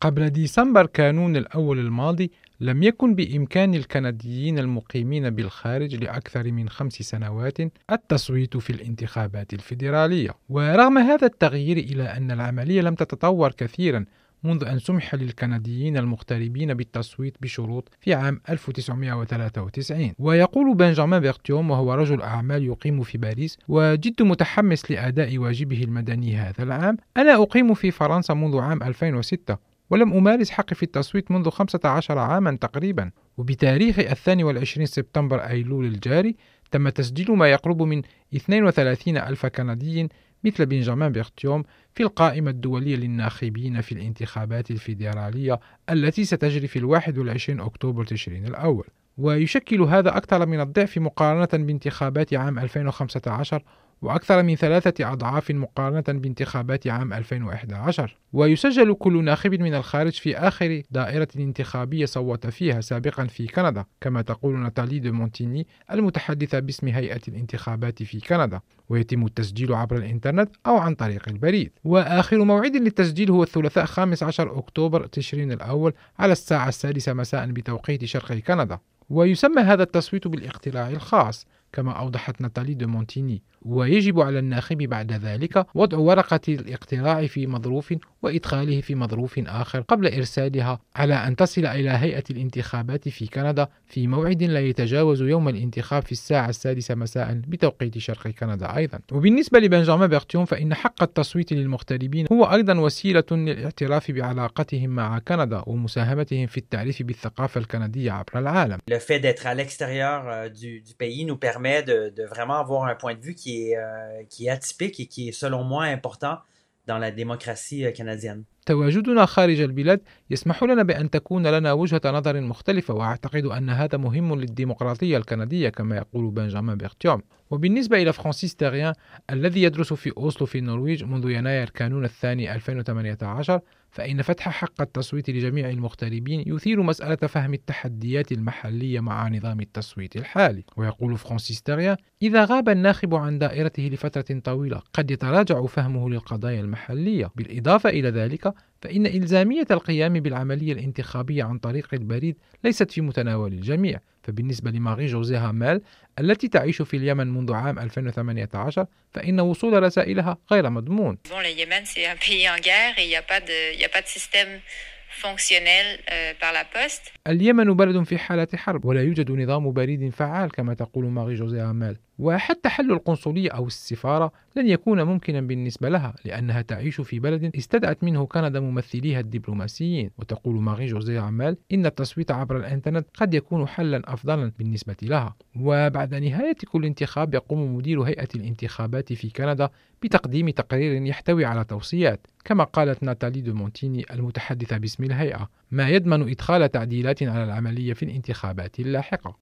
قبل ديسمبر كانون الأول الماضي لم يكن بإمكان الكنديين المقيمين بالخارج لأكثر من خمس سنوات التصويت في الانتخابات الفيدرالية. ورغم هذا التغيير إلى أن العملية لم تتطور كثيرا منذ أن سمح للكنديين المغتربين بالتصويت بشروط في عام 1993 ويقول بنجامين بيرتيوم وهو رجل أعمال يقيم في باريس وجد متحمس لأداء واجبه المدني هذا العام أنا أقيم في فرنسا منذ عام 2006 ولم أمارس حقي في التصويت منذ 15 عاما تقريبا. وبتاريخ الثاني والعشرين سبتمبر أيلول الجاري تم تسجيل ما يقرب من 32 ألف كندي مثل بنجامين بيرتيوم في القائمة الدولية للناخبين في الانتخابات الفيدرالية التي ستجري في الواحد والعشرين أكتوبر تشرين الأول. ويشكل هذا أكثر من الضعف مقارنة بانتخابات عام 2015 وأكثر من ثلاثة أضعاف مقارنة بانتخابات عام 2011 ويسجل كل ناخب من الخارج في آخر دائرة انتخابية صوت فيها سابقا في كندا كما تقول ناتالي دو مونتيني المتحدثة باسم هيئة الانتخابات في كندا. ويتم التسجيل عبر الإنترنت أو عن طريق البريد. وآخر موعد للتسجيل هو الثلاثاء 15 أكتوبر تشرين الأول على الساعة السادسة مساء بتوقيت شرق كندا. ويسمى هذا التصويت بالاقتراع الخاص. كما أوضحت ناتالي دو مونتيني ويجب على الناخب بعد ذلك وضع ورقة الاقتراع في مظروف وإدخاله في مظروف آخر قبل إرسالها على أن تصل إلى هيئة الانتخابات في كندا في موعد لا يتجاوز يوم الانتخاب في الساعة السادسة مساء بتوقيت شرق كندا أيضا وبالنسبة لبنجامين بيرتيوم فإن حق التصويت للمغتربين هو أيضا وسيلة للاعتراف بعلاقتهم مع كندا ومساهمتهم في التعريف بالثقافة الكندية عبر العالم. De, de vraiment avoir un point de vue qui est, euh, qui est atypique et qui est selon moi important dans la démocratie euh, canadienne. تواجدنا خارج البلاد يسمح لنا بأن تكون لنا وجهة نظر مختلفة وأعتقد أن هذا مهم للديمقراطية الكندية كما يقول بنجامين بيرتيوم وبالنسبة إلى فرانسيس تيريان الذي يدرس في أوسلو في النرويج منذ يناير كانون الثاني 2018 فإن فتح حق التصويت لجميع المغتربين يثير مسألة فهم التحديات المحلية مع نظام التصويت الحالي. ويقول فرانسيس تيريان إذا غاب الناخب عن دائرته لفترة طويلة قد يتراجع فهمه للقضايا المحلية. بالإضافة إلى ذلك فإن إلزامية القيام بالعملية الانتخابية عن طريق البريد ليست في متناول الجميع. فبالنسبة لماري جوزي هامال التي تعيش في اليمن منذ عام 2018 فإن وصول رسائلها غير مضمون. اليمن بلد في حالة حرب ولا يوجد نظام بريد فعال كما تقول ماري جوزي هامال وحتى حل القنصلية أو السفارة لن يكون ممكنا بالنسبة لها لأنها تعيش في بلد استدعت منه كندا ممثليها الدبلوماسيين. وتقول ماري جوزي هامال إن التصويت عبر الإنترنت قد يكون حلا أفضلا بالنسبة لها. وبعد نهاية كل انتخاب يقوم مدير هيئة الانتخابات في كندا بتقديم تقرير يحتوي على توصيات كما قالت ناتالي دو مونتيني المتحدثة باسم الهيئة. ما يضمن إدخال تعديلات على العملية في الانتخابات اللاحقة.